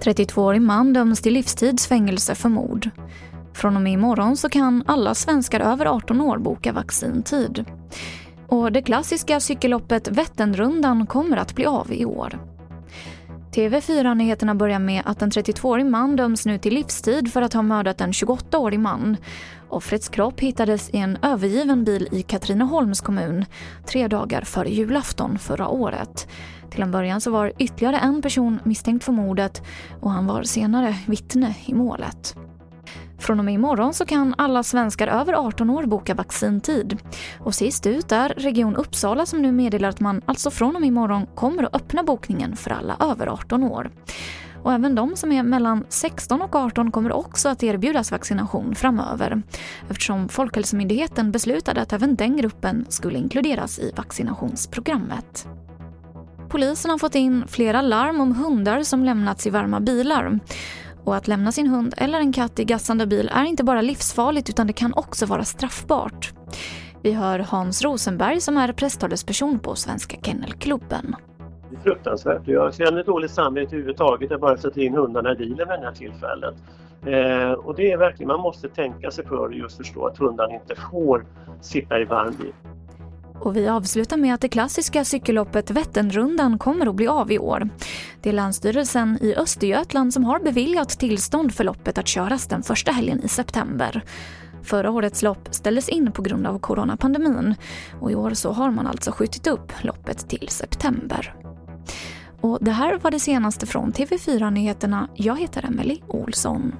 –32-årig man döms till livstidsfängelse för mord. Från och med imorgon så kan alla svenskar över 18 år boka vaccintid. Och det klassiska cykelloppet Vätternrundan kommer att bli av i år. TV4-nyheterna börjar med att en 32-årig man döms nu till livstid för att ha mördat en 28-årig man. Offrets kropp hittades i en övergiven bil i Katrineholms kommun tre dagar före julafton förra året. Till en början så var ytterligare en person misstänkt för mordet och han var senare vittne i målet. Från och med imorgon så kan alla svenskar över 18 år boka vaccintid. Och sist ut är Region Uppsala som nu meddelar att man alltså från och med imorgon kommer att öppna bokningen för alla över 18 år. Och även de som är mellan 16 och 18 kommer också att erbjudas vaccination framöver eftersom Folkhälsomyndigheten beslutade att även den gruppen skulle inkluderas i vaccinationsprogrammet. Polisen har fått in flera larm om hundar som lämnats i varma bilar. Och att lämna sin hund eller en katt i gassande bil är inte bara livsfarligt utan det kan också vara straffbart. Vi hör Hans Rosenberg som är presstalesperson på Svenska Kennelklubben. Det är fruktansvärt. Jag känner dåligt samvete överhuvudtaget att bara sätta in hundarna i bilen vid det här tillfället. Eh, och det är verkligen, man måste tänka sig för och just förstå att hundarna inte får sitta i varm bil. Och vi avslutar med att det klassiska cykelloppet Vätternrundan kommer att bli av i år. Det är Länsstyrelsen i Östergötland som har beviljat tillstånd för loppet att köras den första helgen i september. Förra årets lopp ställdes in på grund av coronapandemin och i år så har man alltså skjutit upp loppet till september. Och det här var det senaste från TV4 Nyheterna. Jag heter Emily Olsson.